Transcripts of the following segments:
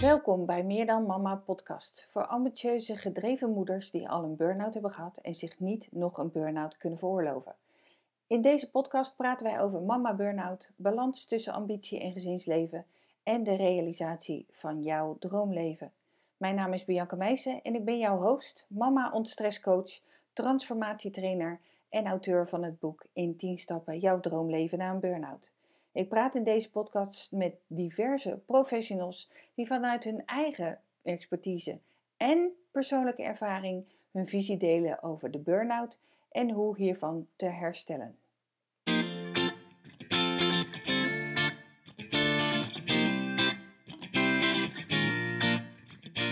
Welkom bij Meer dan Mama podcast voor ambitieuze, gedreven moeders die al een burn-out hebben gehad en zich niet nog een burn-out kunnen veroorloven. In deze podcast praten wij over mama burn-out, balans tussen ambitie en gezinsleven en de realisatie van jouw droomleven. Mijn naam is Bianca Meijsen en ik ben jouw host, mama ontstresscoach, transformatietrainer en auteur van het boek In 10 stappen jouw droomleven na een burn-out. Ik praat in deze podcast met diverse professionals die vanuit hun eigen expertise en persoonlijke ervaring hun visie delen over de burn-out en hoe hiervan te herstellen.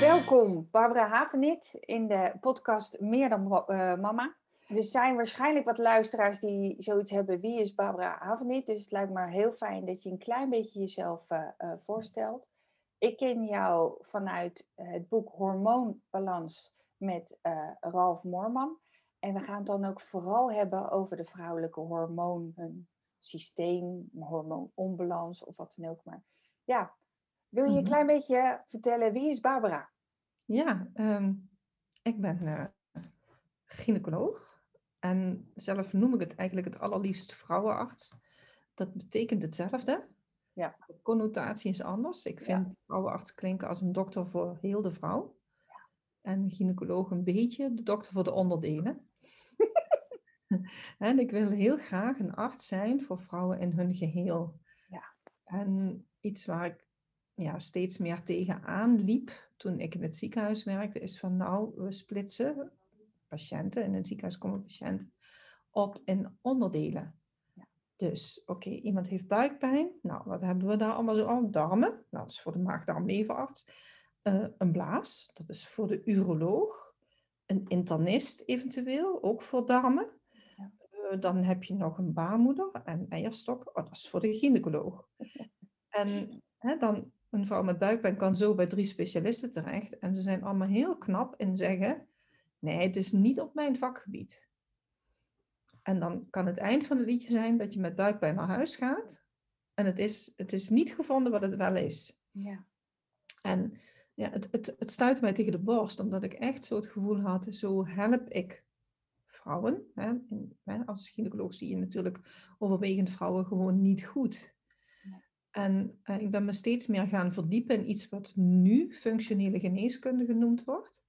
Welkom Barbara Havenit in de podcast Meer dan uh, Mama. Er zijn waarschijnlijk wat luisteraars die zoiets hebben. Wie is Barbara Havenit? Dus het lijkt me heel fijn dat je een klein beetje jezelf uh, uh, voorstelt. Ik ken jou vanuit het boek Hormoonbalans met Ralf Moorman. En we gaan het dan ook vooral hebben over de vrouwelijke hormoonsysteem, hormoononbalans of wat dan ook. Maar ja, wil je een klein beetje vertellen, wie is Barbara? Ja, um, ik ben uh, gynaecoloog. En zelf noem ik het eigenlijk het allerliefst vrouwenarts. Dat betekent hetzelfde. Ja. De connotatie is anders. Ik vind ja. vrouwenarts klinken als een dokter voor heel de vrouw. Ja. En gynaecoloog een beetje de dokter voor de onderdelen. en ik wil heel graag een arts zijn voor vrouwen in hun geheel. Ja. En iets waar ik ja, steeds meer tegenaan liep toen ik in het ziekenhuis werkte, is van nou, we splitsen patiënten, in een ziekenhuis komen patiënten, op in onderdelen. Ja. Dus, oké, iemand heeft buikpijn. Nou, wat hebben we daar allemaal zo aan? Darmen. Nou, dat is voor de maag-darm-leverarts. Uh, een blaas, dat is voor de uroloog. Een internist eventueel, ook voor darmen. Ja. Uh, dan heb je nog een baarmoeder en eierstok. Oh, dat is voor de gynaecoloog. en hè, dan een vrouw met buikpijn kan zo bij drie specialisten terecht. En ze zijn allemaal heel knap in zeggen: nee, het is niet op mijn vakgebied. En dan kan het eind van het liedje zijn dat je met buikpijn naar huis gaat. En het is, het is niet gevonden wat het wel is. Ja. En ja, het, het, het stuitte mij tegen de borst, omdat ik echt zo het gevoel had, zo help ik vrouwen. Hè, in, hè, als gynaecoloog zie je natuurlijk overwegend vrouwen gewoon niet goed. En uh, ik ben me steeds meer gaan verdiepen in iets wat nu functionele geneeskunde genoemd wordt.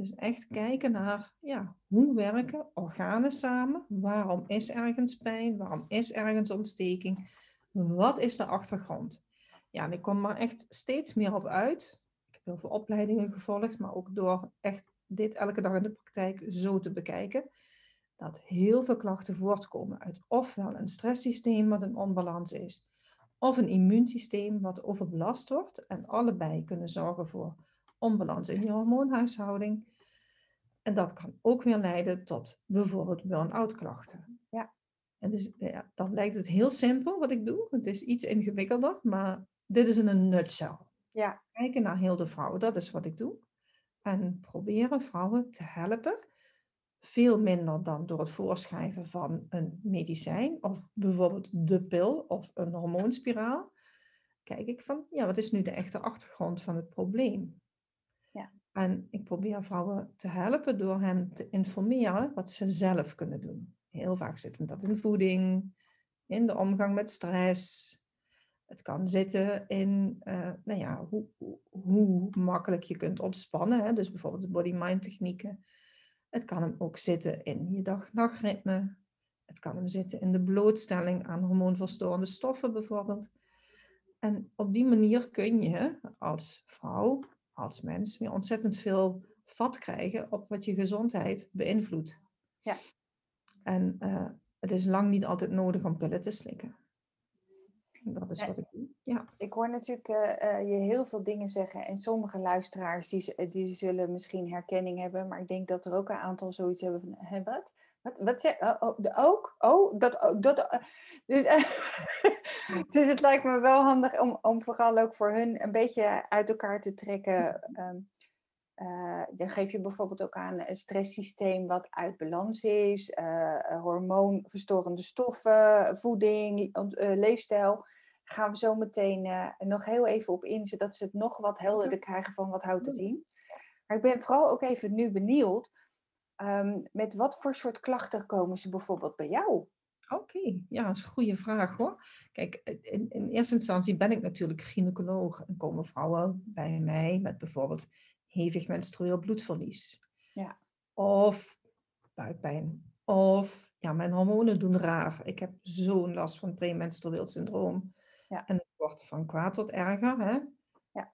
Dus echt kijken naar ja, hoe werken organen samen? Waarom is ergens pijn? Waarom is ergens ontsteking? Wat is de achtergrond? Ja, en ik kom maar echt steeds meer op uit. Ik heb heel veel opleidingen gevolgd, maar ook door echt dit elke dag in de praktijk zo te bekijken. Dat heel veel klachten voortkomen uit ofwel een stresssysteem wat in onbalans is, of een immuunsysteem wat overbelast wordt. En allebei kunnen zorgen voor onbalans in je hormoonhuishouding. En dat kan ook weer leiden tot bijvoorbeeld burn-out klachten. Ja. En dus, ja, dan lijkt het heel simpel wat ik doe. Het is iets ingewikkelder, maar dit is in een nutshell. Ja. Kijken naar heel de vrouw, dat is wat ik doe. En proberen vrouwen te helpen veel minder dan door het voorschrijven van een medicijn of bijvoorbeeld de pil of een hormoonspiraal. Kijk ik van, ja, wat is nu de echte achtergrond van het probleem? En ik probeer vrouwen te helpen door hen te informeren wat ze zelf kunnen doen. Heel vaak zit dat in voeding, in de omgang met stress. Het kan zitten in uh, nou ja, hoe, hoe, makkelijk je kunt ontspannen. Hè? Dus bijvoorbeeld de body-mind technieken het kan hem ook zitten in je dag-nachtritme. Het kan hem zitten in de blootstelling aan hormoonverstorende stoffen bijvoorbeeld. En op die manier kun je als vrouw, als mens, weer ontzettend veel vat krijgen op wat je gezondheid beïnvloedt. Ja. En uh, het is lang niet altijd nodig om pillen te slikken. Dat is wat ik doe. Ja. Ik hoor natuurlijk uh, je heel veel dingen zeggen. En sommige luisteraars die, die zullen misschien herkenning hebben. Maar ik denk dat er ook een aantal zoiets hebben van... Wat? Wat, wat zeg oh, oh, ook? Oh, dat... Oh, dat dus, dus het lijkt me wel handig om, om vooral ook voor hun een beetje uit elkaar te trekken... Um, uh, dan geef je bijvoorbeeld ook aan een stresssysteem wat uit balans is, uh, hormoonverstorende stoffen, voeding, uh, leefstijl. gaan we zo meteen nog heel even op in, zodat ze het nog wat helderder krijgen van wat houdt het in. Maar ik ben vooral ook even nu benieuwd, um, met wat voor soort klachten komen ze bijvoorbeeld bij jou? Oké, ja, dat is een goede vraag hoor. Kijk, in, in, eerste instantie ben ik natuurlijk gynaecoloog en komen vrouwen bij mij met bijvoorbeeld hevig menstrueel bloedverlies. Ja. Of buikpijn. Of ja, mijn hormonen doen raar. Ik heb zo'n last van premenstrueel syndroom. Ja. En het wordt van kwaad tot erger. Hè? Ja.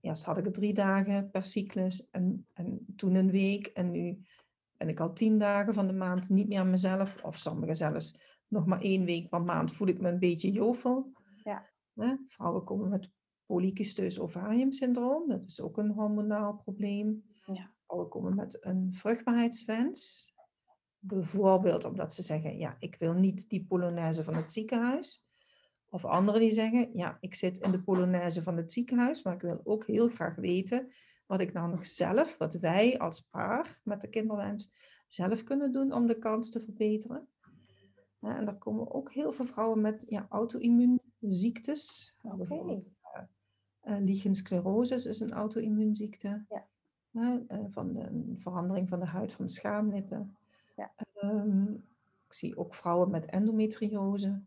Eerst had ik het drie dagen per cyclus en, en toen een week. En nu ben ik al tien dagen van de maand niet meer mezelf. Of sommigen zelfs nog maar één week per maand voel ik me een beetje jovel. Ja. Hè? Vrouwen komen met polycysteus ovarium syndroom. Dat is ook een hormonaal probleem. Ja. Vrouwen komen met een vruchtbaarheidswens. Bijvoorbeeld omdat ze zeggen, ja, ik wil niet die polonaise van het ziekenhuis. Of anderen die zeggen, ja, ik zit in de polonaise van het ziekenhuis, maar ik wil ook heel graag weten wat ik nou nog zelf, wat wij als paar met de kinderwens zelf kunnen doen om de kans te verbeteren. En daar komen ook heel veel vrouwen met ja, auto-immuunziektes. Okay. Bijvoorbeeld uh, is een auto-immuunziekte. Ja. Uh, van de verandering van de huid van de schaamlippen. Ja. Um, ik zie ook vrouwen met endometriose.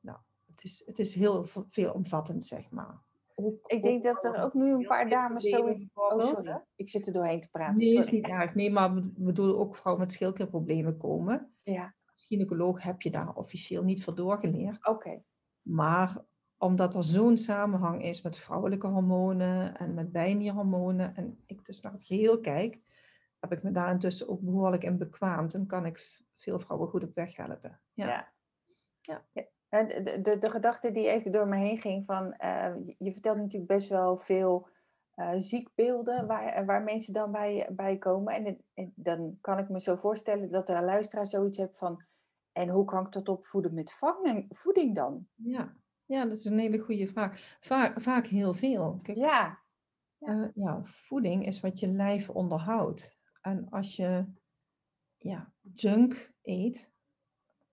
Nou, het is, het is heel veelomvattend, zeg maar. Ook, ik denk dat er ook nu een paar dames zo... Oh, sorry. Ik zit er doorheen te praten. Nee, is niet erg. Nee, maar we bedoelen ook vrouwen met schildklierproblemen komen. Ja. Als gynaecoloog heb je daar officieel niet voor doorgeleerd. Oké. Maar omdat er zo'n samenhang is met vrouwelijke hormonen en met bijnierhormonen, en ik dus naar het geheel kijk, heb ik me daar intussen ook behoorlijk in bekwaamd en kan ik veel vrouwen goed op weg helpen. Ja. ja. ja. De, de, de, gedachte die even door me heen ging van, uh, je vertelt natuurlijk best wel veel uh, ziekbeelden waar, waar mensen dan bij, bij komen. En, en, dan kan ik me zo voorstellen dat de luisteraar zoiets hebt van, en hoe kan ik dat opvoeden met vangen, voeding dan? Ja. ja, dat is een hele goede vraag. Vaak, vaak heel veel. Kijk, ja. Ja. Uh, ja, voeding is wat je lijf onderhoudt. En als je ja, junk eet,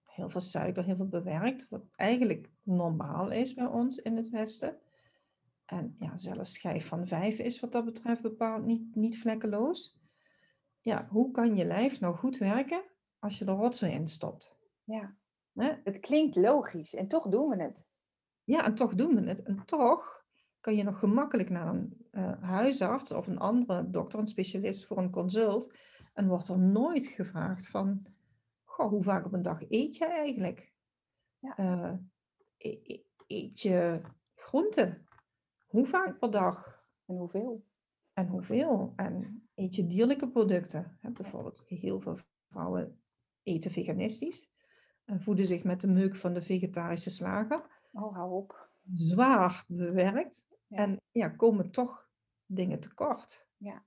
heel veel suiker, heel veel bewerkt, wat eigenlijk normaal is bij ons in het Westen. En ja, zelfs schijf van vijf is wat dat betreft bepaald niet, niet vlekkeloos. Ja, hoe kan je lijf nou goed werken als je er rotzooi in stopt? Ja, het klinkt logisch en toch doen we het. Ja, en toch doen we het. En toch kan je nog gemakkelijk naar een uh, huisarts of een andere dokter, een specialist voor een consult. En wordt er nooit gevraagd van, goh, hoe vaak op een dag eet je eigenlijk? Ja. Uh, eet je groenten? Hoe vaak per dag? En hoeveel? En hoeveel? En eet je dierlijke producten? bijvoorbeeld, heel veel vrouwen eten veganistisch en voeden zich met de meuk van de vegetarische slager. Oh, hou op. Zwaar bewerkt. En ja, komen toch dingen tekort. Ja.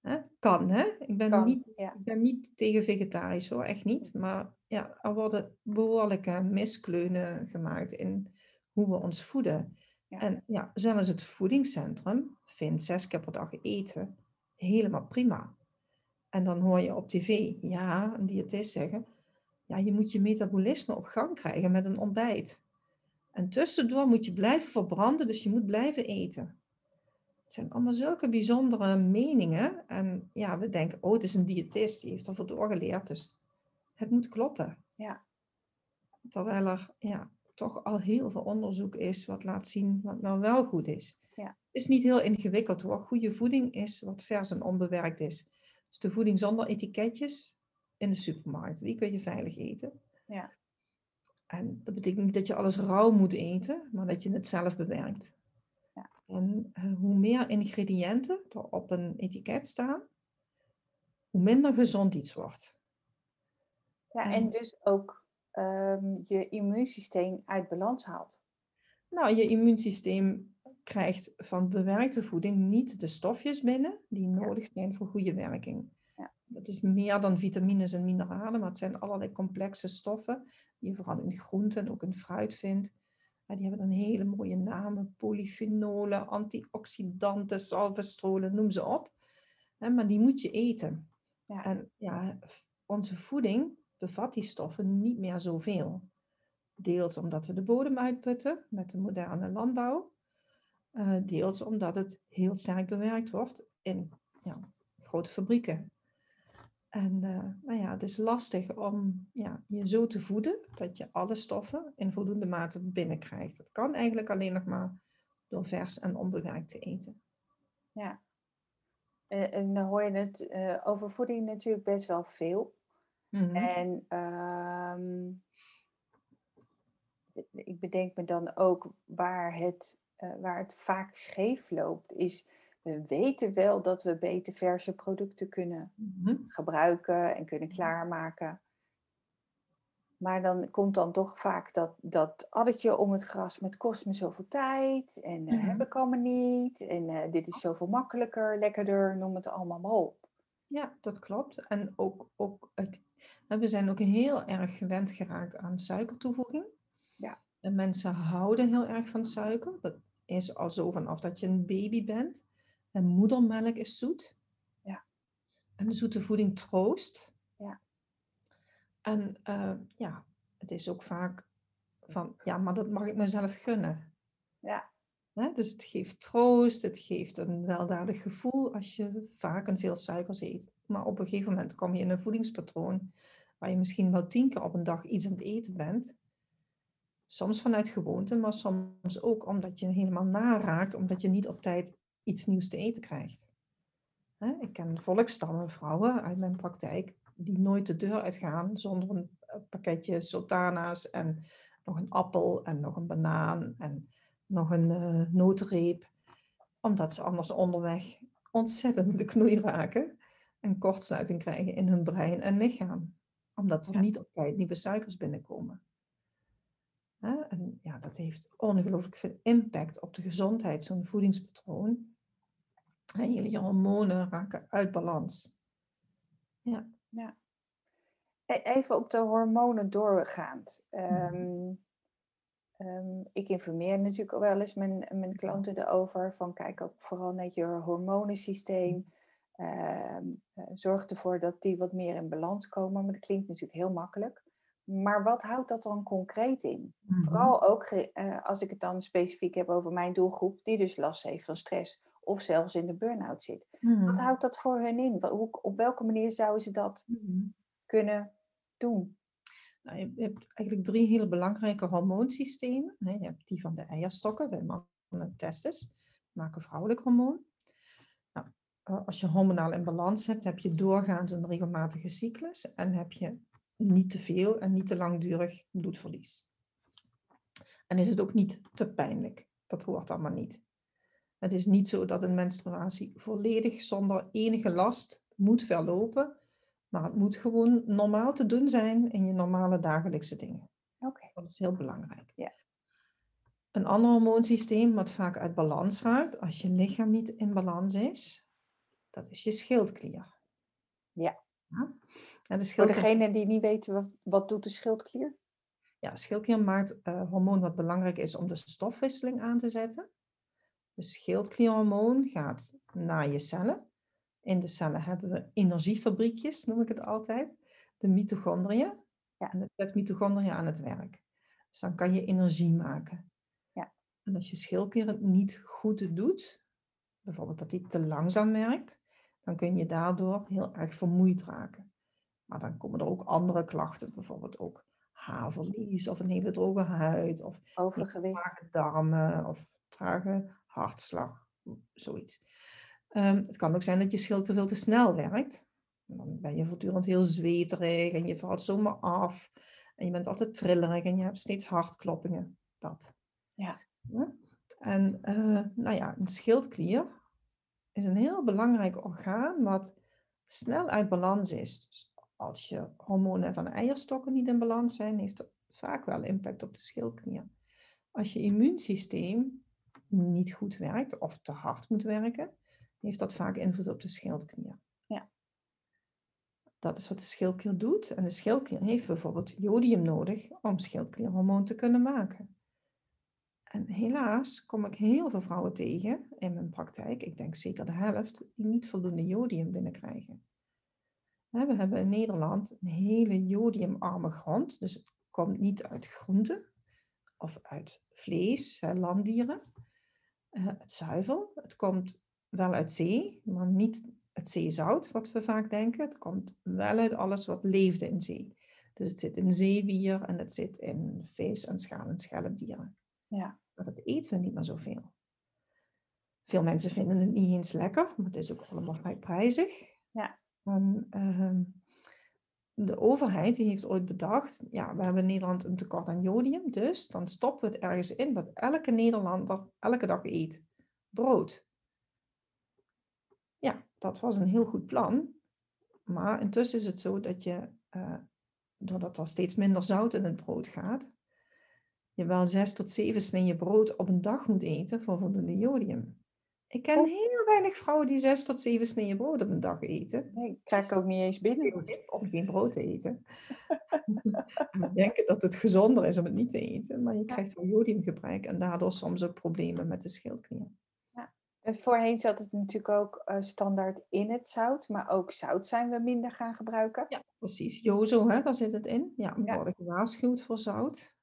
Hè? Kan, hè? Ik ben, niet, ja. ik ben niet tegen vegetarisch hoor, echt niet. Maar ja, er worden behoorlijke miskleunen gemaakt in hoe we ons voeden. Ja. En ja, zelfs het voedingscentrum vindt zes keer per dag eten helemaal prima. En dan hoor je op tv, ja, een diëtist zeggen, ja, je moet je metabolisme op gang krijgen met een ontbijt. En tussendoor moet je blijven verbranden, dus je moet blijven eten. Het zijn allemaal zulke bijzondere meningen. En ja, we denken, oh, het is een diëtist, die heeft ervoor doorgeleerd, dus het moet kloppen. Ja. Terwijl er ja, toch al heel veel onderzoek is wat laat zien wat nou wel goed is. Ja. Het is niet heel ingewikkeld hoor. Goede voeding is wat vers en onbewerkt is. Dus de voeding zonder etiketjes in de supermarkt, die kun je veilig eten. Ja. En dat betekent niet dat je alles rauw moet eten, maar dat je het zelf bewerkt. Ja. En uh, hoe meer ingrediënten er op een etiket staan, hoe minder gezond iets wordt. Ja, en, en dus ook um, je immuunsysteem uit balans haalt. Nou, je immuunsysteem krijgt van bewerkte voeding niet de stofjes binnen die nodig zijn voor goede werking. Dat is meer dan vitamines en mineralen, maar het zijn allerlei complexe stoffen die je vooral in groenten en ook in fruit vindt. die hebben dan hele mooie namen, polyfenolen, antioxidanten, salvestrolen, noem ze op. maar die moet je eten. Ja. En ja, onze voeding bevat die stoffen niet meer zoveel. Deels omdat we de bodem uitputten met de moderne landbouw. Uh, deels omdat het heel sterk bewerkt wordt in ja, grote fabrieken. En uh, nou ja, het is lastig om ja, je zo te voeden dat je alle stoffen in voldoende mate binnenkrijgt. Dat kan eigenlijk alleen nog maar door vers en onbewerkt te eten. Ja, en dan hoor je het over voeding natuurlijk best wel veel. Mm-hmm. En uh, ik bedenk me dan ook waar het, uh, waar het vaak scheef loopt, is we weten wel dat we beter verse producten kunnen mm-hmm. gebruiken en kunnen klaarmaken. Maar dan komt dan toch vaak dat, dat addertje om het gras met kost me zoveel tijd en uh, heb ik allemaal niet en uh, dit is zoveel makkelijker, lekkerder, noem het allemaal maar op. Ja, dat klopt. En ook, ook het, we zijn ook heel erg gewend geraakt aan suikertoevoeging. Ja. En mensen houden heel erg van suiker. Dat is al zo vanaf dat je een baby bent. En moedermelk is zoet. Ja. En de zoete voeding troost. Ja. En uh, ja, het is ook vaak van, ja, maar dat mag ik mezelf gunnen. Ja. Dus het geeft troost, het geeft een weldadig gevoel als je vaak en veel suikers eet. Maar op een gegeven moment kom je in een voedingspatroon waar je misschien wel tien keer op een dag iets aan het eten bent. Soms vanuit gewoonte, maar soms ook omdat je helemaal naraakt, omdat je niet op tijd iets nieuws te eten krijgt. Ik ken volkstammen vrouwen uit mijn praktijk die nooit de deur uitgaan zonder een eh, pakketje sultana's en nog een appel en nog een banaan en nog een uh, notenreep. Omdat ze anders onderweg ontzettend de knoei raken en kortsluiting krijgen in hun brein en lichaam. Omdat er niet op tijd nieuwe suikers binnenkomen. En ja, dat heeft ongelooflijk veel impact op de gezondheid, zo'n voedingspatroon. En je hormonen raken uit balans. Ja. ja. E-, even op de hormonen doorgaand. Um, um, ik informeer natuurlijk ook wel eens mijn, mijn klanten erover. Van kijk ook vooral naar je hormonensysteem. Uh, zorg ervoor dat die wat meer in balans komen. Maar dat klinkt natuurlijk heel makkelijk. Maar wat houdt dat dan concreet in? Mhm. Vooral ook uh, als ik het dan specifiek heb over mijn doelgroep, die dus last heeft van stress of zelfs in de burn-out zit. Wat mhm. houdt dat voor hen in? Hoe, op welke manier zouden ze dat mhm. kunnen doen? Nou, je hebt eigenlijk drie hele belangrijke hormoonsystemen. Je hebt die van de eierstokken, bij mannen testis, maken vrouwelijk hormoon. Eh, als je hormonaal in balans hebt, heb je doorgaans een regelmatige cyclus en heb je niet te veel en niet te langdurig bloedverlies. En is het ook niet te pijnlijk. Dat hoort allemaal niet. Het is niet zo dat een menstruatie volledig zonder enige last moet verlopen, maar het moet gewoon normaal te doen zijn in je normale dagelijkse dingen. Oké. Dat is heel belangrijk. Ja. Een ander hormoonsysteem wat vaak uit balans raakt als je lichaam niet in balans is, dat is je schildklier. Ja. ja? En de schildklier... Voor degene die niet weten, wat, wat doet de schildklier? Ja, schildklier maakt uh, hormoon wat belangrijk is om de stofwisseling aan te zetten. De schildklierhormoon gaat naar je cellen. In de cellen hebben we energiefabriekjes, noem ik het altijd. De mitochondriën. Ja. En het zet mitochondriën aan het werk. Dus dan kan je energie maken. Ja. En als je schildklier het niet goed doet, bijvoorbeeld dat hij te langzaam werkt, dan kun je daardoor heel erg vermoeid raken. Maar dan komen er ook andere klachten, bijvoorbeeld ook haarverlies of een hele droge huid of overgewicht, trage darmen of trage hartslag, zoiets. Um, het kan ook zijn dat je schild te veel te snel werkt. Dan ben je voortdurend heel zweterig en je valt zomaar af. En je bent altijd trillerig en je hebt steeds hartkloppingen. Dat. Ja. En uh, nou ja, een schildklier is een heel belangrijk orgaan wat snel uit balans is. Dus als je hormonen van eierstokken niet in balans zijn, heeft dat vaak wel impact op de schildklier. Als je immuunsysteem niet goed werkt of te hard moet werken, heeft dat vaak invloed op de schildklier. Ja. Dat is wat de schildklier doet. En de schildklier heeft bijvoorbeeld jodium nodig om schildklierhormoon te kunnen maken. En helaas kom ik heel veel vrouwen tegen in mijn praktijk, ik denk zeker de helft, die niet voldoende jodium binnenkrijgen. We hebben in Nederland een hele jodiumarme grond, dus het komt niet uit groenten, of uit vlees, landdieren. Uh, het zuivel, het komt wel uit zee, maar niet het zeezout, wat we vaak denken. Het komt wel uit alles wat leefde in zee. Dus het zit in zeewier en het zit in vis en schaal- en schelpdieren. Ja. Maar dat eten we niet meer zoveel. Veel mensen vinden het niet eens lekker, maar het is ook allemaal vrij prijzig. Ja. En, uh, de overheid die heeft ooit bedacht, ja, we hebben in Nederland een tekort aan jodium, dus dan stoppen we het ergens in wat elke Nederlander elke dag eet. Brood. Ja, dat was een heel goed plan. Maar intussen is het zo dat je, uh, doordat er steeds minder zout in het brood gaat, je wel zes tot zeven sneeën brood op een dag moet eten voor voldoende jodium. Ik ken heel weinig vrouwen die zes tot zeven sneeën brood op een dag eten. Nee, ik krijg ik ook niet eens binnen. Om geen brood te eten. we denken dat het gezonder is om het niet te eten, maar je krijgt wel jodiumgebrek en daardoor soms ook problemen met de schildklier. Ja. En voorheen zat het natuurlijk ook uh, standaard in het zout, maar ook zout zijn we minder gaan gebruiken. Ja, precies. Jozo, hè, daar zit het in. Ja, we worden gewaarschuwd voor zout.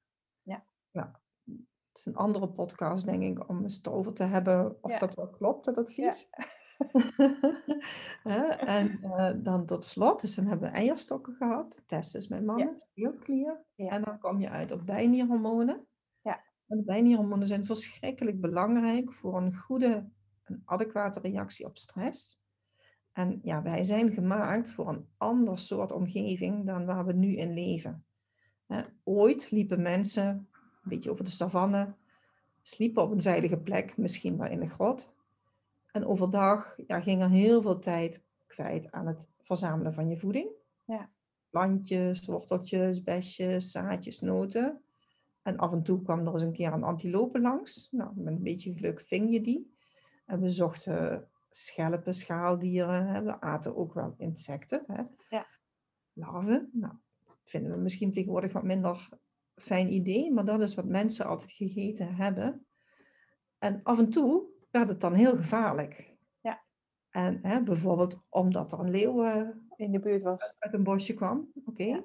Ja. Het is een andere podcast, denk ik, om eens over te hebben of dat wel klopt, dat advies. Ja. en uh, dan tot slot, dus dan hebben we eierstokken gehad, testes met mannen, schildklier. En dan kom je uit op bijnierhormonen. Ja. En de bijnierhormonen zijn verschrikkelijk belangrijk voor een goede, een adequate reactie op stress. En ja, wij zijn gemaakt voor een ander soort omgeving dan waar we nu in leven. ooit liepen mensen een beetje over de savanne, sliepen op een veilige plek, misschien wel in een grot. En overdag ja, ging er heel veel tijd kwijt aan het verzamelen van je voeding. Ja. Plantjes, worteltjes, besjes, zaadjes, noten. En af en toe kwam er eens een keer een antilope langs. Nou, met een beetje geluk ving je die. En we zochten schelpen, schaaldieren. Hè. We aten ook wel insecten. Hè. Ja. Larven. Nou, dat vinden we misschien tegenwoordig wat minder fijn idee, maar dat is wat mensen altijd gegeten hebben. En af en toe werd het dan heel gevaarlijk. Ja. En hè, bijvoorbeeld omdat er een leeuw uh, in de buurt was. Uit een bosje kwam. Oké.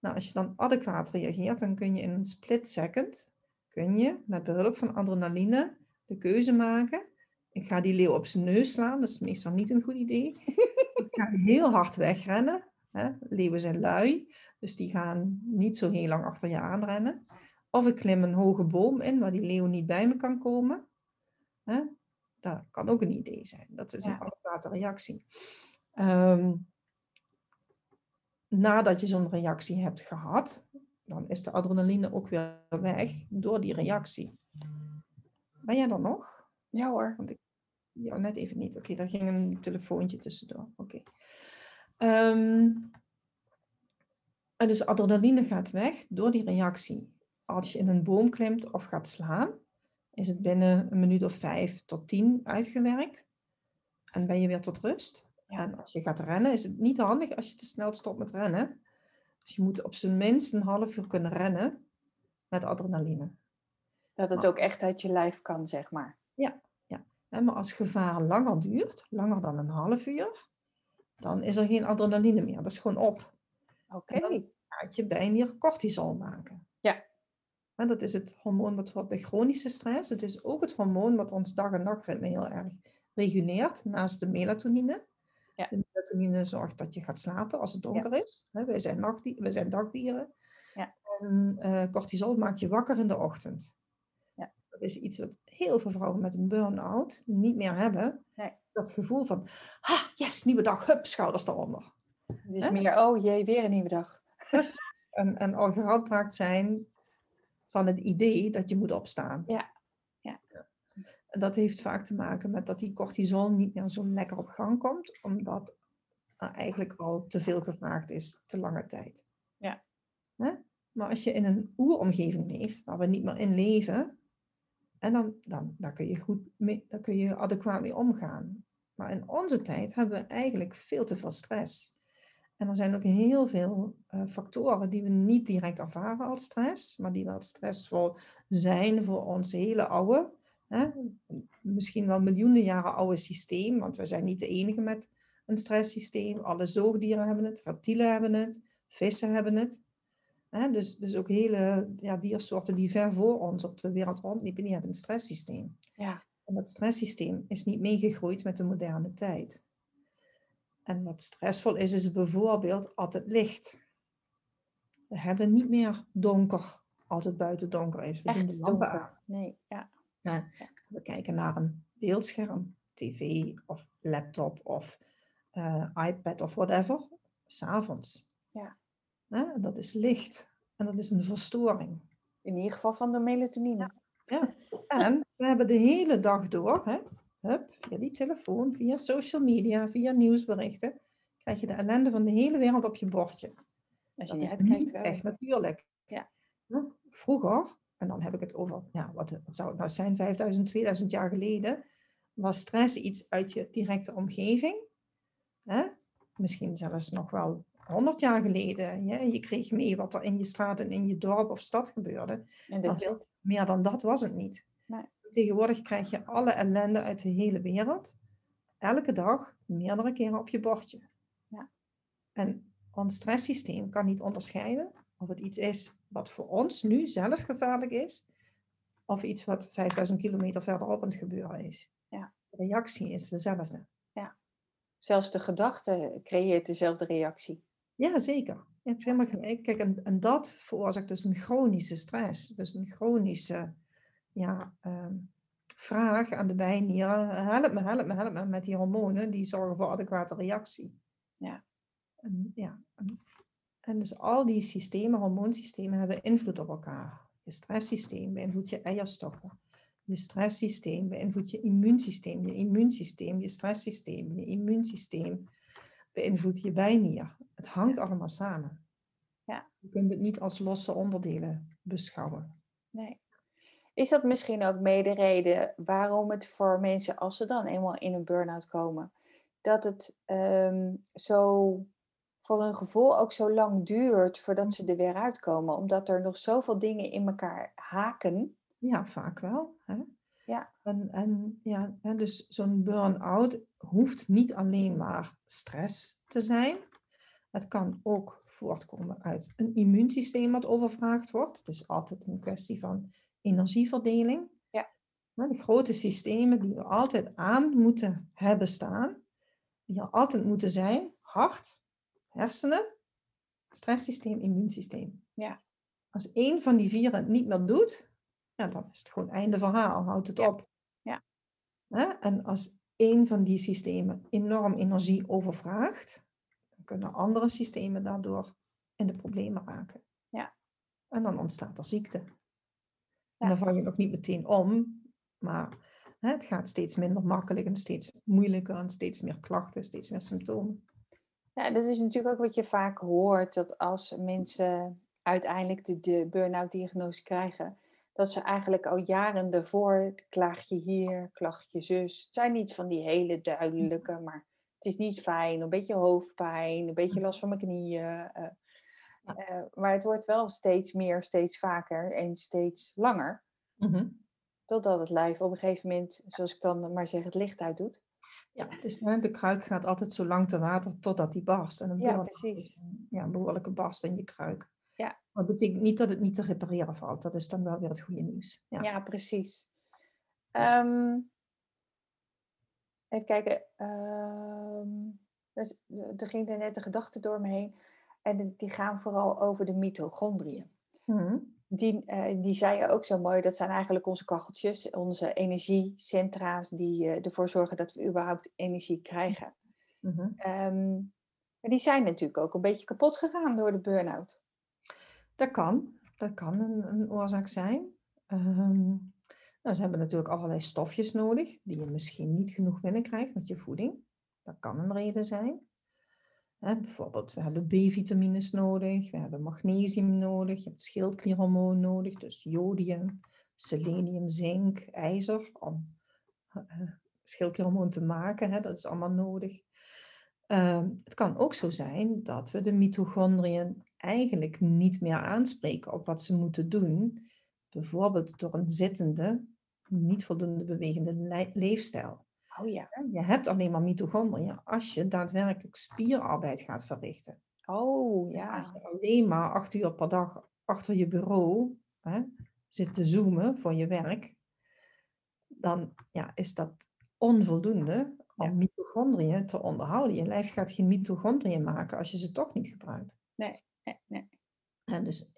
Nou, als je dan adequaat reageert, dan kun je in een split second, kun je met behulp van adrenaline de keuze maken. Ik ga die leeuw op zijn neus slaan, dat is meestal niet een goed idee. ik ga heel hard wegrennen. Hè. Leeuwen zijn lui. Dus die gaan niet zo heel lang achter je aanrennen. Of ik klim een hoge boom in waar die leeuw niet bij me kan komen. Hè? Dat kan ook een idee zijn. Dat is een adequate reactie. Ehm, nadat je zo'n reactie hebt gehad, dan is de adrenaline ook weer weg door die reactie. Ben jij er nog? Ja hoor. Want ik, ja, net even niet. Oké, daar ging een telefoontje tussendoor. Oké. Ehm, en dus adrenaline gaat weg door die reactie. Als je in een boom klimt of gaat slaan, is het binnen een minuut of vijf tot tien uitgewerkt. En ben je weer tot rust. En als je gaat rennen, is het niet handig als je te snel stopt met rennen. Dus je moet op zijn minst een half uur kunnen rennen met adrenaline. Dat het ook echt uit je lijf kan, zeg maar. Ja, ja. maar als gevaar langer duurt, langer dan een half uur, dan is er geen adrenaline meer. Dat is gewoon op. Oké. Okay. Dan gaat je bijnier cortisol maken. Ja. En dat is het hormoon wat wordt bij chronische stress. Het is ook het hormoon wat ons dag- en nachtritme heel erg reguleert, naast de melatonine. Ja. De melatonine zorgt dat je gaat slapen als het donker is. Wij zijn, nachtdieren, wij zijn dagdieren. Ja. En uh, cortisol maakt je wakker in de ochtend. Ja. Dat is iets wat heel veel vrouwen met een burn-out niet meer hebben. Nee. Dat gevoel van, ah, yes, nieuwe dag, hup, schouders eronder. Het is meer, oh jee, weer een nieuwe dag. En, en al geradbraakt zijn van het idee dat je moet opstaan. Ja. ja. En dat heeft vaak te maken met dat die cortisol niet meer zo lekker op gang komt, omdat er eigenlijk al te veel gevraagd is, te lange tijd. Ja. Maar als je in een oeromgeving leeft, waar we niet meer in leven, en dan, dan, daar kun je goed mee, daar kun je adequaat mee omgaan. Maar in onze tijd hebben we eigenlijk veel te veel stress. En er zijn ook heel veel uh, factoren die we niet direct ervaren als stress, maar die wel stressvol zijn voor ons hele oude, hè, misschien wel miljoenen jaren oude systeem, want we zijn niet de enige met een stresssysteem. Alle zoogdieren hebben het, reptielen hebben het, vissen hebben het. dus, dus ook hele ja, diersoorten die ver voor ons op de wereld rondliepen, die hebben een stresssysteem. Ja. En dat stresssysteem is niet meegegroeid met de moderne tijd. En wat stressvol is, is bijvoorbeeld altijd licht. We hebben niet meer donker als het buiten donker is. We Echt donker. aan. Nee, ja. Ja, We kijken naar een beeldscherm, tv of laptop of eh, iPad of whatever, s'avonds. Ja. Ja, dat is licht en dat is een verstoring. In ieder geval van de melatonine. Ja. En we hebben de hele dag door, hè, hup, via die telefoon, via social media, via nieuwsberichten, krijg je de ellende van de hele wereld op je bordje. Als je Dat is uitkijkt niet wel. echt natuurlijk. Ja. Vroeger, en dan heb ik het over, ja, wat, wat zou het nou zijn, 5000, 2000 jaar geleden, was stress iets uit je directe omgeving. Hè? Misschien zelfs nog wel 100 jaar geleden. Ja? Je kreeg mee wat er in je straat en in je dorp of stad gebeurde. En Maar veel meer dan dat was het niet. Nee. Tegenwoordig krijg je alle ellende uit de hele wereld. Elke dag, meerdere keren op je bordje. Ja. En ons stresssysteem kan niet onderscheiden of het iets is wat voor ons nu zelf gevaarlijk is, of iets wat 5000 kilometer verderop aan het gebeuren is. Ja. De reactie is dezelfde. Zelfs de gedachte creëert dezelfde reactie. Ja, zeker. Je hebt helemaal gelijk. Kijk, en, en dat veroorzaakt dus een chronische stress. Dus een chronische ja, ehm, vraag aan de bijnieren. Help me, help me, help me met die hormonen. Die zorgen voor adequate reactie. Ja. En, ja, en, dus al die systemen, hormoonsystemen, hebben invloed op elkaar. Je stresssysteem beïnvloedt je eierstokken. Je stresssysteem beïnvloedt je immuunsysteem. Je immuunsysteem, je stresssysteem, je immuunsysteem beïnvloedt je bijnier. Het hangt allemaal samen. Ja. Je kunt het niet als losse onderdelen beschouwen. Nee. Is dat misschien ook mede reden waarom het voor mensen, als ze dan eenmaal in een burn-out komen, dat het ehm, zo voor hun gevoel ook zo lang duurt voordat ze er weer uitkomen? Omdat er nog zoveel dingen in elkaar haken. Ja, vaak wel. Hè? Ja. En, en, ja, dus zo'n burn-out hoeft niet alleen maar stress te zijn. Het kan ook voortkomen uit een immuunsysteem wat overvraagd wordt. Het is altijd een kwestie van energieverdeling. Ja. De grote systemen die we altijd aan moeten hebben staan, die er altijd moeten zijn, hart, hersenen, stresssysteem, immuunsysteem. Ja. Als één van die vier het niet meer doet, ja, dan is het gewoon einde verhaal, houdt het Ja. op. Ja. En als één van die systemen enorm energie overvraagt, dan kunnen andere systemen daardoor in de problemen raken. Ja. En dan ontstaat er ziekte. En dan val je nog niet meteen om, maar hè, het gaat steeds minder makkelijk en steeds moeilijker en steeds meer klachten, steeds meer symptomen. Ja, dat is natuurlijk ook wat je vaak hoort, dat als mensen uiteindelijk de, de burn-out diagnose krijgen, dat ze eigenlijk al jaren daarvoor, klaagje hier, klachtje zus. Het zijn niet van die hele duidelijke, maar het is niet fijn, een beetje hoofdpijn, een beetje last van mijn knieën. eh, eh, maar het wordt wel steeds meer, steeds vaker en steeds langer, Mhm. totdat het lijf op een gegeven moment, zoals ik dan maar zeg, het licht uitdoet. Ja, dus hè, de kruik gaat altijd zo lang te water totdat die barst. En een Ja, precies. een, ja, een behoorlijke barst in je kruik. Ja. Maar dat betekent niet dat het niet te repareren valt. Dat is dan wel weer het goede nieuws. Ja. Ja, precies. Ehm, even kijken. ehm, dus, er ging er net een gedachte door me heen. En die- gaan vooral over de mitochondriën. Mhm. Die, eh, die zei je ook zo mooi. Dat zijn eigenlijk onze kacheltjes, onze energiecentra's die eh, ervoor zorgen dat we überhaupt energie krijgen. Mhm. Ehm, maar die zijn natuurlijk ook een beetje kapot gegaan door de burn-out. Dat kan. Dat kan een, een oorzaak zijn. Ehm, nou, ze hebben natuurlijk allerlei stofjes nodig die je misschien niet genoeg binnenkrijgt met je voeding. Dat kan een reden zijn. Bijvoorbeeld, we hebben B-vitamines nodig, we hebben magnesium nodig, je hebt schildklierhormoon nodig, dus jodium, selenium, zink, ijzer om eh, schildklierhormoon te maken. Dat is allemaal nodig. Ehm, het kan ook zo zijn dat we de mitochondriën eigenlijk niet meer aanspreken op wat ze moeten doen. Bijvoorbeeld door een zittende, niet voldoende bewegende le- leefstijl. Oh ja. Je hebt alleen maar mitochondriën als je daadwerkelijk spierarbeid gaat verrichten. Oh, Dus ja. als je alleen maar acht uur per dag achter je bureau hè, zit te zoomen voor je werk, dan ja, is dat onvoldoende om Ja. mitochondriën te onderhouden. Je lijf gaat geen mitochondriën maken als je ze toch niet gebruikt. Nee, nee, nee. En dus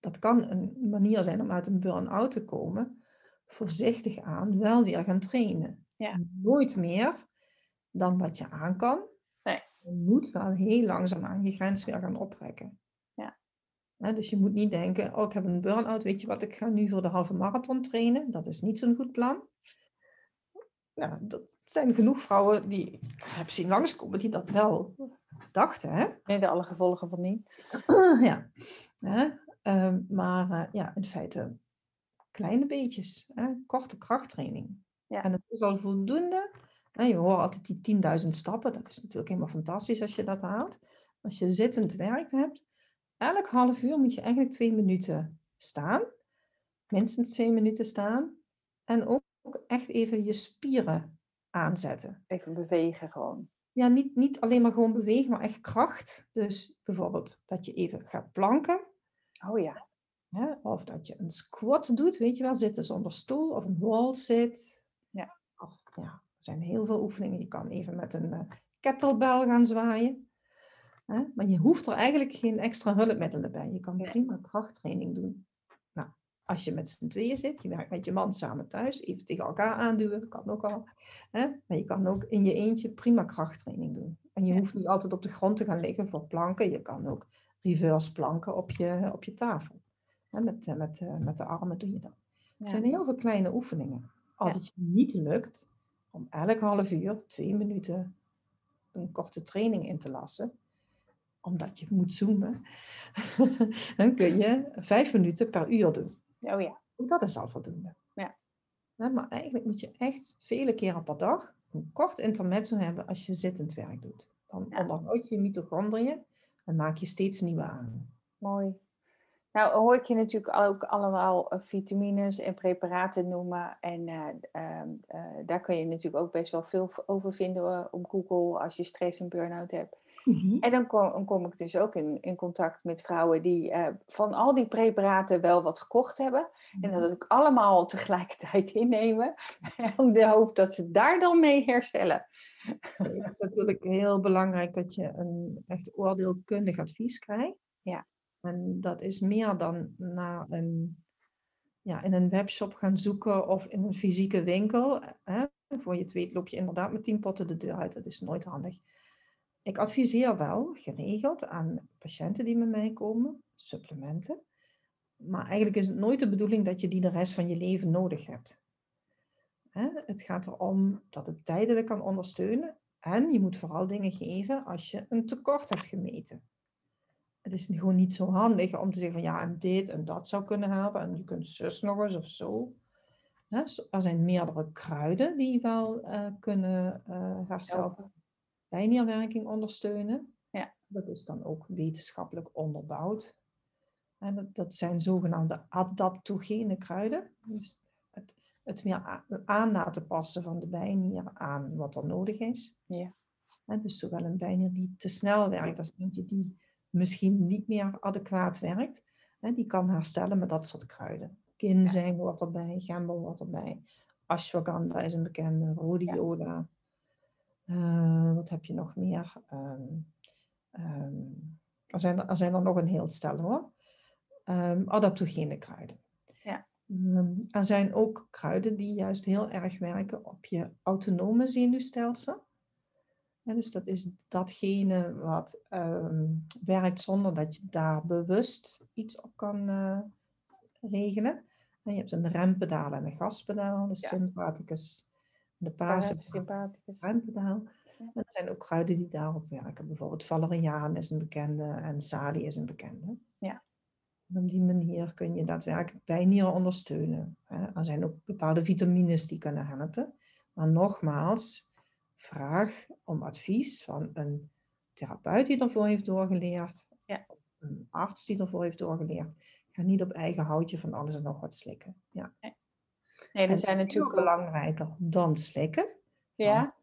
dat kan een manier zijn om uit een burn-out te komen. Voorzichtig aan, wel weer gaan trainen. Ja. Nooit meer dan wat je aan kan. Nee. Je moet wel heel langzaam aan je grens weer gaan oprekken. Ja. Dus je moet niet denken, oh ik heb een burn-out, weet je wat, ik ga nu voor de halve marathon trainen. Dat is niet zo'n goed plan. Ja, dat zijn genoeg vrouwen die ik heb zien langskomen die dat wel dachten. Hè? Nee, de alle gevolgen van niet. ja. Ehm, maar eh, ja, in feite kleine beetjes. Hè? Korte krachttraining. Ja. En het is al voldoende. Je hoort altijd die 10.000 stappen. Dat is natuurlijk helemaal fantastisch als je dat haalt. Als je zittend werkt hebt, elk half uur moet je eigenlijk twee minuten staan. Minstens twee minuten staan. En ook echt even je spieren aanzetten. Even bewegen gewoon. Ja, niet, niet alleen maar gewoon bewegen, maar echt kracht. Dus bijvoorbeeld dat je even gaat planken. Oh ja. Hè? Of dat je een squat doet, weet je wel, zitten zonder stoel. Of een wall sit. Ja. Er zijn heel veel oefeningen. Je kan even met een uh, kettlebell gaan zwaaien. Hè? Maar je hoeft er eigenlijk geen extra hulpmiddelen bij. Je kan prima krachttraining doen. Nou, als je met z'n tweeën zit, je werkt met je man samen thuis, even tegen elkaar aanduwen, dat kan ook al. Hè? Maar je kan ook in je eentje prima krachttraining doen. En je hoeft niet altijd op de grond te gaan liggen voor planken. Je kan ook reverse planken op je, op je tafel. Hè? Met, eh, met, eh, met de armen doe je dat. Er zijn heel veel kleine oefeningen. Als het je niet lukt om elk half uur, twee minuten, een korte training in te lassen, omdat je moet zoomen, dan kun je vijf minuten per uur doen. Oh ja. Ook dat is al voldoende. Ja. Maar eigenlijk moet je echt vele keren per dag een kort intermezzo hebben als je zittend werk doet. Dan Ja. onderhoud je je mitochondriën en maak je steeds nieuwe aan. Mooi. Nou hoor ik je natuurlijk ook allemaal eh, vitamines en preparaten noemen. En eh, ehm, eh, daar kun je natuurlijk ook best wel veel over vinden op Google als je stress en burn-out hebt. En dan kom, dan kom ik dus ook in, in contact met vrouwen die van al die preparaten wel wat gekocht hebben. En dat ook allemaal tegelijkertijd innemen. Om de hoop dat ze daar dan mee herstellen. Het is natuurlijk heel belangrijk dat je een echt oordeelkundig advies krijgt. Ja. En dat is meer dan naar een, ja, in een webshop gaan zoeken of in een fysieke winkel. Hè? Voor je het loop je inderdaad met tien potten de deur uit. Dat is nooit handig. Ik adviseer wel geregeld aan patiënten die met mij komen, supplementen. Maar eigenlijk is het nooit de bedoeling dat je die de rest van je leven nodig hebt. Het gaat erom dat het tijdelijk kan ondersteunen. En je moet vooral dingen geven als je een tekort hebt gemeten. Het is gewoon niet zo handig om te zeggen van ja, en dit en dat zou kunnen helpen. En je kunt zus nog eens of zo. Hè, Er zijn meerdere kruiden die wel eh, kunnen eh herstel bijnierwerking ondersteunen. Ja. Dat is dan ook wetenschappelijk onderbouwd. En dat, dat zijn zogenaamde adaptogene kruiden. Dus het, het weer a- aan laten passen van de bijnier aan wat er nodig is. Ja. Hè, dus zowel een bijnier die te snel werkt als eentje die misschien niet meer adequaat werkt. Hè, die kan herstellen met dat soort kruiden. Ginseng hoort erbij, gember hoort erbij. Ashwagandha is een bekende, rhodiola. Eh, wat heb je nog meer? Ehm, ehm, er, zijn er, er zijn er nog een heel stel hoor. Ehm, adaptogene kruiden. Ja. Er zijn ook kruiden die juist heel erg werken op je autonome zenuwstelsel. Dus dat is datgene wat ehm, werkt zonder dat je daar bewust iets op kan eh, regelen. En je hebt een rempedaal en een gaspedaal, de Ja. sympathicus, de parasympathicus, rempedaal. Ja. En er zijn ook kruiden die daarop werken. Bijvoorbeeld valeriaan is een bekende en salie is een bekende. Ja. En op die manier kun je daadwerkelijk bijnieren ondersteunen. hè. Er zijn ook bepaalde vitamines die kunnen helpen. Maar nogmaals, vraag om advies van een therapeut die ervoor heeft doorgeleerd. Ja. Een arts die ervoor heeft doorgeleerd. Ga niet op eigen houtje van alles en nog wat slikken. Ja. Nee, er En zijn natuurlijk belangrijker dan slikken Ja,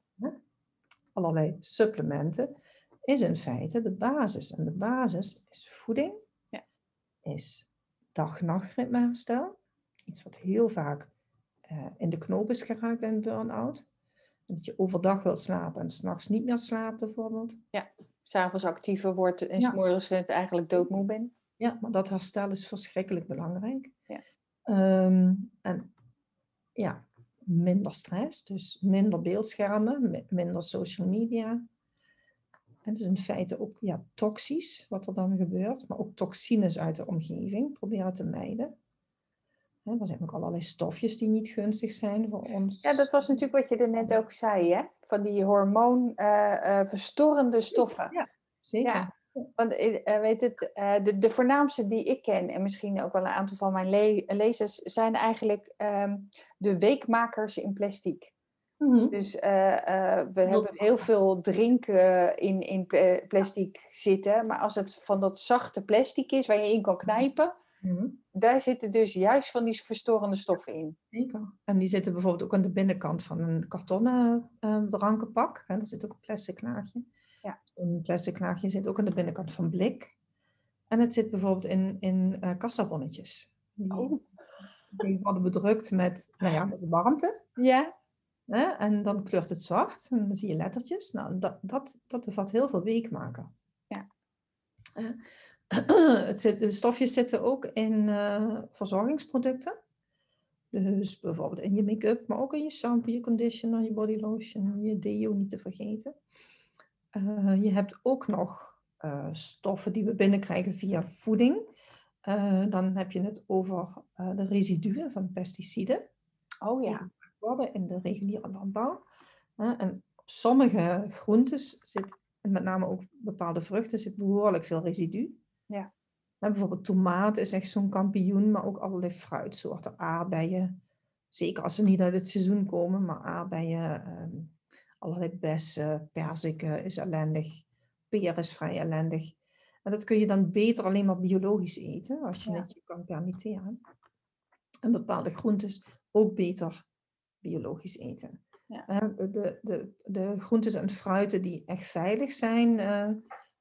allerlei supplementen is in feite de basis. En de basis is voeding, Ja. is dag-nachtritmeherstel. Iets wat heel vaak eh, in de knoop is geraakt bij een burn-out. Dat je overdag wilt slapen en s'nachts niet meer slaapt bijvoorbeeld. S'avonds actiever wordt en Ja. s'morgens eigenlijk doodmoe ben. Ja, maar dat herstel is verschrikkelijk belangrijk. Ja. Ehm, en ja, minder stress, dus minder beeldschermen, mi- minder social media. En het is in feite ook ja, toxisch wat er dan gebeurt, maar ook toxines uit de omgeving proberen te mijden. Hè, er zijn ook allerlei stofjes die niet gunstig zijn voor ons. Ja, dat was natuurlijk wat je er net ook zei, hè? Van die hormoon eh, eh, verstorrende stoffen. Ja, zeker. Ja. Want eh, weet het, de, de voornaamste die ik ken, en misschien ook wel een aantal van mijn le- lezers, zijn eigenlijk ehm, de weekmakers in plastic. Mhm. Dus we Heel hebben heel veel drinken in, in pla- plastic zitten. Maar als het van dat zachte plastic is waar je in kan knijpen, Mhm. Daar zitten dus juist van die verstorende stoffen in. Zeker. En die zitten bijvoorbeeld ook aan de binnenkant van een kartonnen eh, drankenpak. Hè, daar zit ook een plastic laagje. Ja. Een plastic laagje zit ook aan de binnenkant van blik. En het zit bijvoorbeeld in, in eh kassabonnetjes. Die, Oh. die worden bedrukt met, nou ja, met warmte. Ja, Hè? En dan kleurt het zwart. En dan zie je lettertjes. Nou, dat, dat, dat bevat heel veel weekmaker. Ja. Eh, het zit, de stofjes zitten ook in eh, verzorgingsproducten. Dus bijvoorbeeld in je make-up, maar ook in je shampoo, je conditioner, je body lotion, je deo niet te vergeten. Eh, je hebt ook nog eh, stoffen die we binnenkrijgen via voeding. Dan heb je het over de residuen van pesticiden oh die ja. gemaakt worden in de reguliere landbouw. En op sommige groentes zit, en met name ook bepaalde vruchten, zit behoorlijk veel residu. Ja. Bijvoorbeeld tomaat is echt zo'n kampioen, maar ook allerlei fruitsoorten, aardbeien. Zeker als ze niet uit het seizoen komen, maar aardbeien, ehm, allerlei bessen, perziken is ellendig, peer is vrij ellendig. En dat kun je dan beter alleen maar biologisch eten, als je Ja. het je kan permitteren. En bepaalde groentes ook beter biologisch eten. Ja. De, de, de groentes en fruiten die echt veilig zijn eh,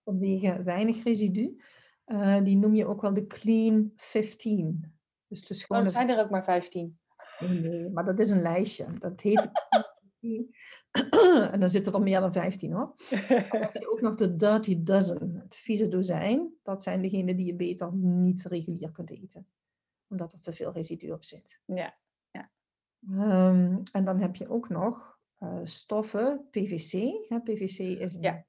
vanwege weinig residu, eh, die noem je ook wel de clean 15. Dus is Oh, zijn er ook maar 15. Nee, nee, maar dat is een lijstje. Dat heet. en dan zitten er meer dan 15 hoor. Dan heb je ook nog de Dirty Dozen, het vieze dozijn. Dat zijn degenen die je beter niet regulier kunt eten, omdat er te veel residu op zit. Ja. Ehm, en dan heb je ook nog eh, stoffen, PVC. Hè, PVC is een, Ja.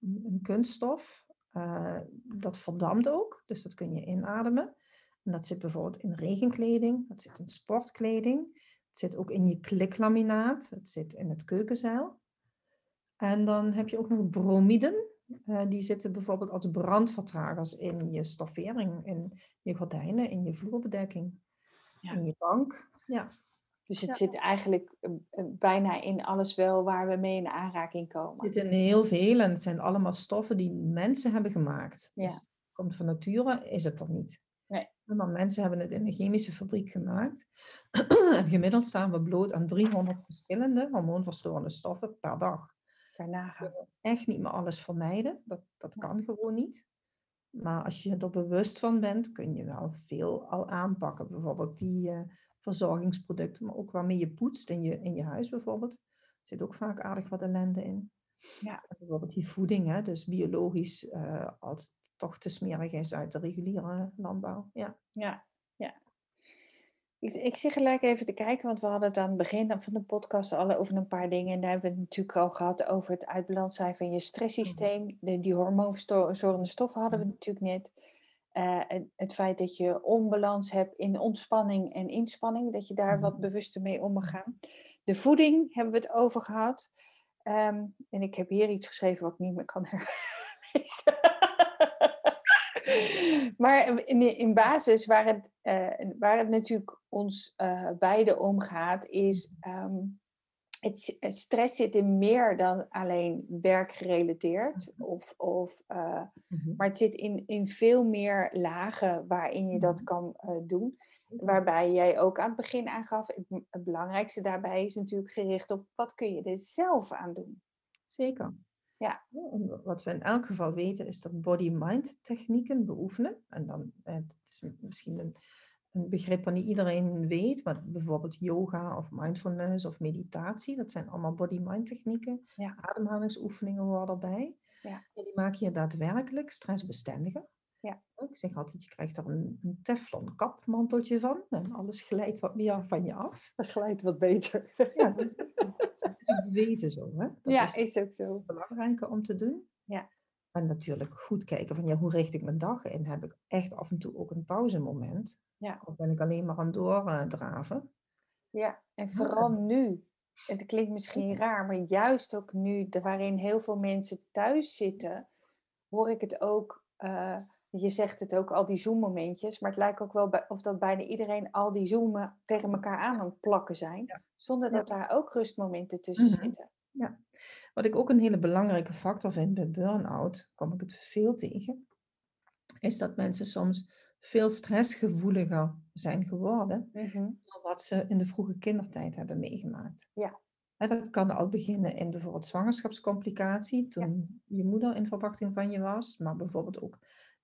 een kunststof. Eh, dat verdampt ook, dus dat kun je inademen. En dat zit bijvoorbeeld in regenkleding, dat zit in sportkleding. Het zit ook in je kliklaminaat, het zit in het keukenzeil. En dan heb je ook nog bromiden. eh, die zitten bijvoorbeeld als brandvertragers in je stoffering, in je gordijnen, in je vloerbedekking, Ja. in je bank. Ja, Dus het Ja. zit eigenlijk eh, eh, bijna in alles wel waar we mee in aanraking Het komen. zit in heel veel en het zijn allemaal stoffen die mensen hebben gemaakt. Ja. Dus het komt van nature, is het er niet. Nee. Maar mensen hebben het in een chemische fabriek gemaakt. en gemiddeld staan we bloot aan 300 verschillende hormoonverstorende stoffen per dag. Kan nagaan. Echt niet meer alles vermijden, dat, dat kan gewoon niet. Maar als je er bewust van bent, kun je wel veel al aanpakken. Bijvoorbeeld die eh, verzorgingsproducten, maar ook waarmee je poetst in je, in je huis bijvoorbeeld. Er zit ook vaak aardig wat ellende in. Ja. Bijvoorbeeld die voeding, hè, dus biologisch, eh, als het toch te smerig is uit de reguliere landbouw. Ja, ja. Ik, ik zit gelijk even te kijken, want we hadden het aan het begin van de podcast al over een paar dingen. En daar hebben we het natuurlijk al gehad over het uitbalans zijn van je stresssysteem. De, die hormoonverstorende stoffen hadden we natuurlijk net. Eh, het, het feit dat je onbalans hebt in ontspanning en inspanning, dat je daar wat Mhm. bewuster mee om mag gaan. De voeding hebben we het over gehad. Ehm, en ik heb hier iets geschreven wat ik niet meer kan herlezen. maar in, in basis waar het, eh, waar het natuurlijk ons eh beiden om gaat, is ehm, het, stress zit in meer dan alleen werkgerelateerd. Of, of, eh, maar het zit in, in veel meer lagen waarin je dat Mhm. kan doen. Waarbij jij ook aan het begin aangaf, het, het belangrijkste daarbij is natuurlijk gericht op wat kun je er zelf aan doen. Zeker. Ja. Wat we in elk geval weten is dat body-mind technieken beoefenen. En dan, eh, het is misschien een, een begrip wat niet iedereen weet, maar bijvoorbeeld yoga of mindfulness of meditatie, dat zijn allemaal body-mind technieken. Ja. Ademhalingsoefeningen horen erbij. Ja. En die maken je daadwerkelijk stressbestendiger. Ja. Ik zeg altijd, je krijgt er een, een teflon kapmanteltje van en alles glijdt wat meer van je af. Dat glijdt wat beter. Ja, dat is, dat is ook bewezen zo. Hè? Dat ja, is is ook zo. belangrijker om te doen. Ja. En natuurlijk goed kijken van ja, hoe richt ik mijn dag in? Heb ik echt af en toe ook een pauzemoment? Ja. Of ben ik alleen maar aan doordraven? Ja, en vooral nu. En het klinkt misschien raar, maar juist ook nu, waarin heel veel mensen thuis zitten, hoor ik het ook. eh, je zegt het ook, al die Zoom-momentjes, maar het lijkt ook wel bij- of dat bijna iedereen al die Zoomen tegen elkaar aan aan het plakken zijn, Ja. zonder Ja. dat daar ook rustmomenten tussen Mhm. zitten. Wat ik ook een hele belangrijke factor vind bij burn-out, kom ik het veel tegen, is dat mensen soms veel stressgevoeliger zijn geworden Mhm. dan wat ze in de vroege kindertijd hebben meegemaakt. Ja. Dat kan al beginnen in bijvoorbeeld zwangerschapscomplicatie, toen je moeder in verwachting van je was, maar bijvoorbeeld ook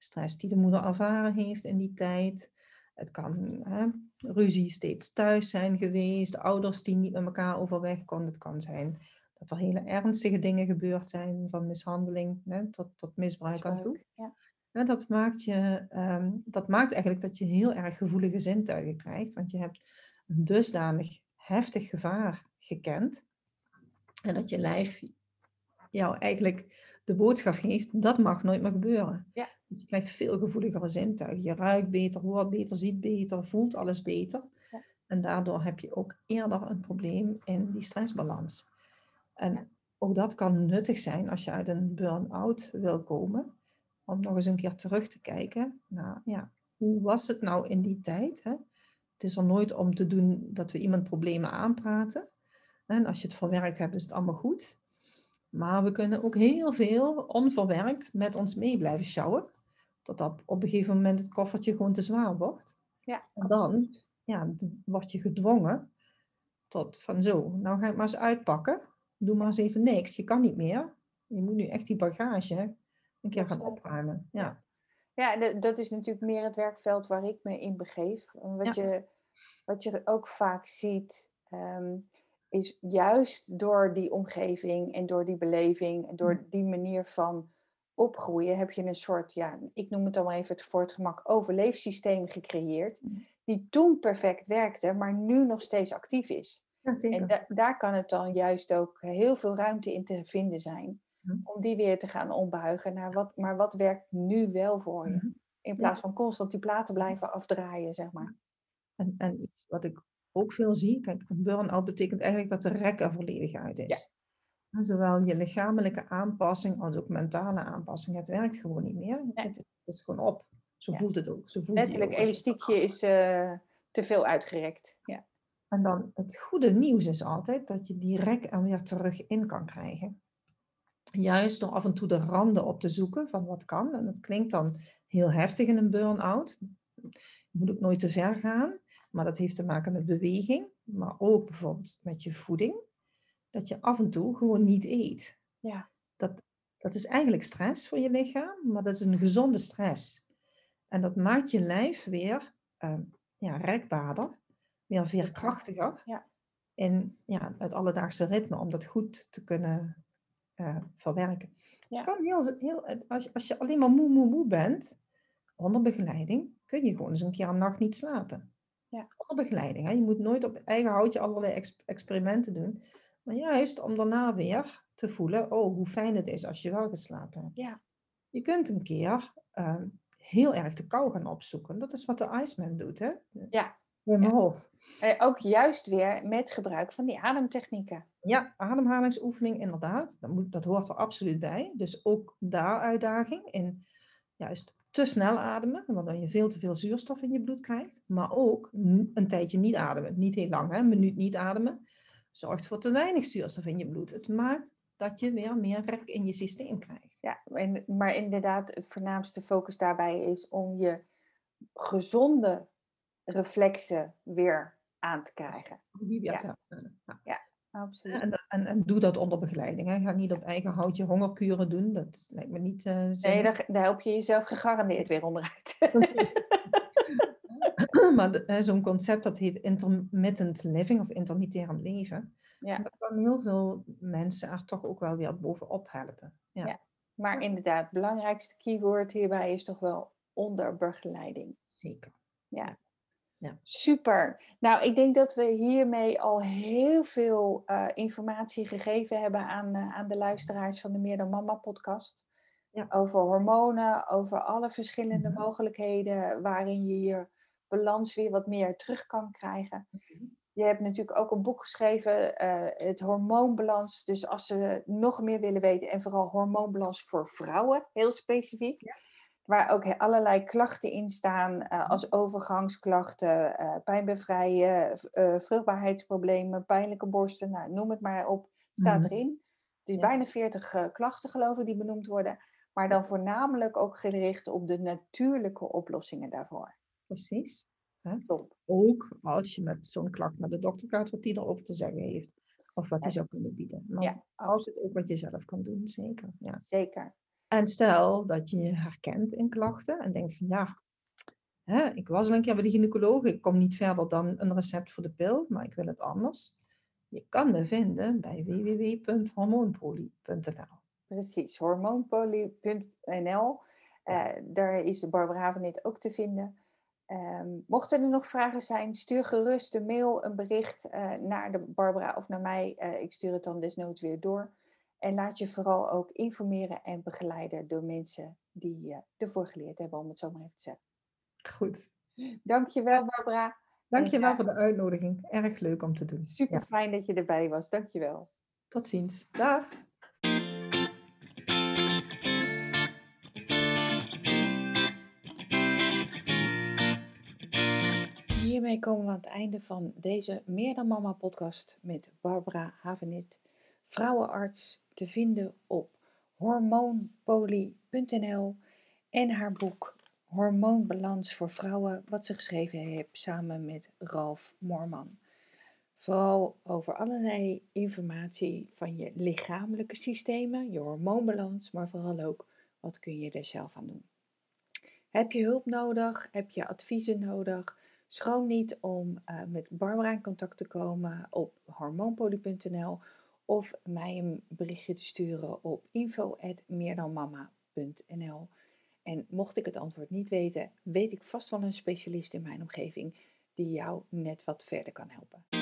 stress die de moeder ervaren heeft in die tijd. Het kan hè, ruzie steeds thuis zijn geweest, ouders die niet met elkaar overweg konden. Het kan zijn dat er hele ernstige dingen gebeurd zijn, van mishandeling hè, tot, tot misbruik aan toe. Ja, dat, maakt je, ehm, dat maakt eigenlijk dat je heel erg gevoelige zintuigen krijgt, want je hebt een dusdanig heftig gevaar gekend en dat je lijf jou eigenlijk de boodschap geeft, dat mag nooit meer gebeuren. Ja. Dus je krijgt veel gevoeligere zintuigen. Je ruikt beter, hoort beter, ziet beter, voelt alles beter. Ja. En daardoor heb je ook eerder een probleem in die stressbalans. En Ja. ook dat kan nuttig zijn als je uit een burn-out wil komen om nog eens een keer terug te kijken naar, ja, hoe was het nou in die tijd? Hè? Het is er nooit om te doen dat we iemand problemen aanpraten. En als je het verwerkt hebt, is het allemaal goed. Maar we kunnen ook heel veel onverwerkt met ons mee blijven sjouwen. Totdat op een gegeven moment het koffertje gewoon te zwaar wordt. Ja, En dan ja, word je gedwongen tot van zo, nou ga ik maar eens uitpakken. Doe maar eens even niks, je kan niet meer. Je moet nu echt die bagage een keer gaan opruimen. Ja. Ja, en dat- is natuurlijk meer het werkveld waar ik me in begeef. Wat, je, wat je ook vaak ziet, ehm, is juist door die omgeving en door die beleving en door die manier van opgroeien, heb je een soort, ja, ik noem het dan maar even het voor het gemak, overleefsysteem gecreëerd. Mhm. Die toen perfect werkte, maar nu nog steeds actief is. Ja, zeker. En da- daar kan het dan juist ook heel veel ruimte in te vinden zijn. Mhm. Om die weer te gaan ombuigen naar wat, maar wat werkt nu wel voor je? Mhm. In plaats van constant die platen blijven afdraaien, zeg maar. En, en iets wat ik ook veel zie, kijk, een burn-out betekent eigenlijk dat de rek er volledig uit is. Zowel je lichamelijke aanpassing als ook mentale aanpassing. Het werkt gewoon niet meer. Nee. Het, is, het is gewoon op. Zo Ja. voelt het ook. Zo voel je je Letterlijk, elastiekje is eh, te veel uitgerekt. Ja. En dan het goede nieuws is altijd dat je die rek er weer terug in kan krijgen. Juist door af en toe de randen op te zoeken van wat kan. En dat klinkt dan heel heftig in een burn-out. Je moet ook nooit te ver gaan. Maar dat heeft te maken met beweging. Maar ook bijvoorbeeld met je voeding. Dat je af en toe gewoon niet eet. Ja. Dat, dat is eigenlijk stress voor je lichaam. Maar dat is een gezonde stress. En dat maakt je lijf weer eh, ja, rekbaarder. Weer veerkrachtiger Ja. in ja, het alledaagse ritme om dat goed te kunnen eh, verwerken. Ja. Kan heel, heel, als, je, als je alleen maar moe, moe, moe bent, onder begeleiding, kun je gewoon eens een keer een nacht niet slapen. Ja. Onder begeleiding. Hè? Je moet nooit op eigen houtje allerlei ex- experimenten doen. Maar juist om daarna weer te voelen, oh, hoe fijn het is als je wel geslapen hebt. Ja. Je kunt een keer eh, heel erg de kou gaan opzoeken. Dat is wat de Iceman doet, hè? Ja. Wim Ja. Hof. Eh, ook juist weer met gebruik van die ademtechnieken. Ja, ademhalingsoefening inderdaad. Dat, moet, dat hoort er absoluut bij. Dus ook daar uitdaging in juist te snel ademen, waardoor je veel te veel zuurstof in je bloed krijgt. Maar ook een tijdje niet ademen. Niet heel lang, hè? een minuut niet ademen. Zorgt voor te weinig zuurstof in je bloed. Het maakt dat je weer meer rek in je systeem krijgt. Ja, en, maar inderdaad, het voornaamste focus daarbij is om je gezonde reflexen weer aan te krijgen. Die weer Ja. Nou, Absoluut. En, en doe dat onder begeleiding. Hè. Ga niet op eigen houtje hongerkuren doen. Dat lijkt me niet uh, Nee, daar, daar help je jezelf gegarandeerd weer onderuit. maar zo'n concept dat heet intermittent living of intermitterend leven. Ja. Dat kan heel veel mensen er toch ook wel weer bovenop helpen. Ja. ja. Maar inderdaad, het belangrijkste keyword hierbij is toch wel onder begeleiding. Zeker. Ja. ja. Super. Nou, ik denk dat we hiermee al heel veel uh, informatie gegeven hebben aan, uh, aan de luisteraars van de Meer dan Mama podcast. Ja. Over hormonen, over alle verschillende mhm. mogelijkheden waarin je je balans weer wat meer terug kan krijgen. Mhm. Je hebt natuurlijk ook een boek geschreven, uh, het hormoonbalans. Dus als ze nog meer willen weten, en vooral hormoonbalans voor vrouwen, heel specifiek. Waar ook allerlei klachten in staan, uh, als overgangsklachten, uh, pijnbevrijen, vruchtbaarheidsproblemen, pijnlijke borsten, nou, noem het maar op, staat mm erin. Het is bijna 40 klachten, geloof ik, die benoemd worden. Maar dan voornamelijk ook gericht op de natuurlijke oplossingen daarvoor. Precies. Hè? Ook als je met zo'n klacht naar de dokter gaat, wat die erover te zeggen heeft. Of wat hij zou kunnen bieden. Maar ja, het ook wat je zelf kan doen, zeker. Ja. Zeker. En stel dat je je herkent in klachten en denkt van ja, hè, ik was al een keer bij de gynaecoloog, ik kom niet verder dan een recept voor de pil, maar ik wil het anders. Je kan me vinden bij www.hormoonpoly.nl. Precies, hormoonpoly.nl. Uh, daar is Barbara van dit ook te vinden. Um, mochten er nog vragen zijn, stuur gerust een mail, een bericht uh, naar de Barbara of naar mij. Uh, ik stuur het dan desnoods weer door. En laat je vooral ook informeren en begeleiden door mensen die uh, ervoor geleerd hebben, om het zo maar even te zeggen. Goed. Dankjewel, Barbara. Dankjewel en, voor de uitnodiging. Erg leuk om te doen. Super fijn dat je erbij was. Dankjewel. Tot ziens. Dag. Hiermee komen we aan het einde van deze Meer dan Mama podcast met Barbara Havenit, vrouwenarts, te vinden op hormoonpoly.nl en haar boek Hormoonbalans voor vrouwen, wat ze geschreven heeft samen met Ralf Moorman. Vooral over allerlei informatie van je lichamelijke systemen, je hormoonbalans, maar vooral ook wat kun je er zelf aan doen. Heb je hulp nodig? Heb je adviezen nodig? Schroom niet om uh, met Barbara in contact te komen op hormoonpoly.nl of mij een berichtje te sturen op info.meerdanmama.nl. En mocht ik het antwoord niet weten, weet ik vast wel een specialist in mijn omgeving die jou net wat verder kan helpen.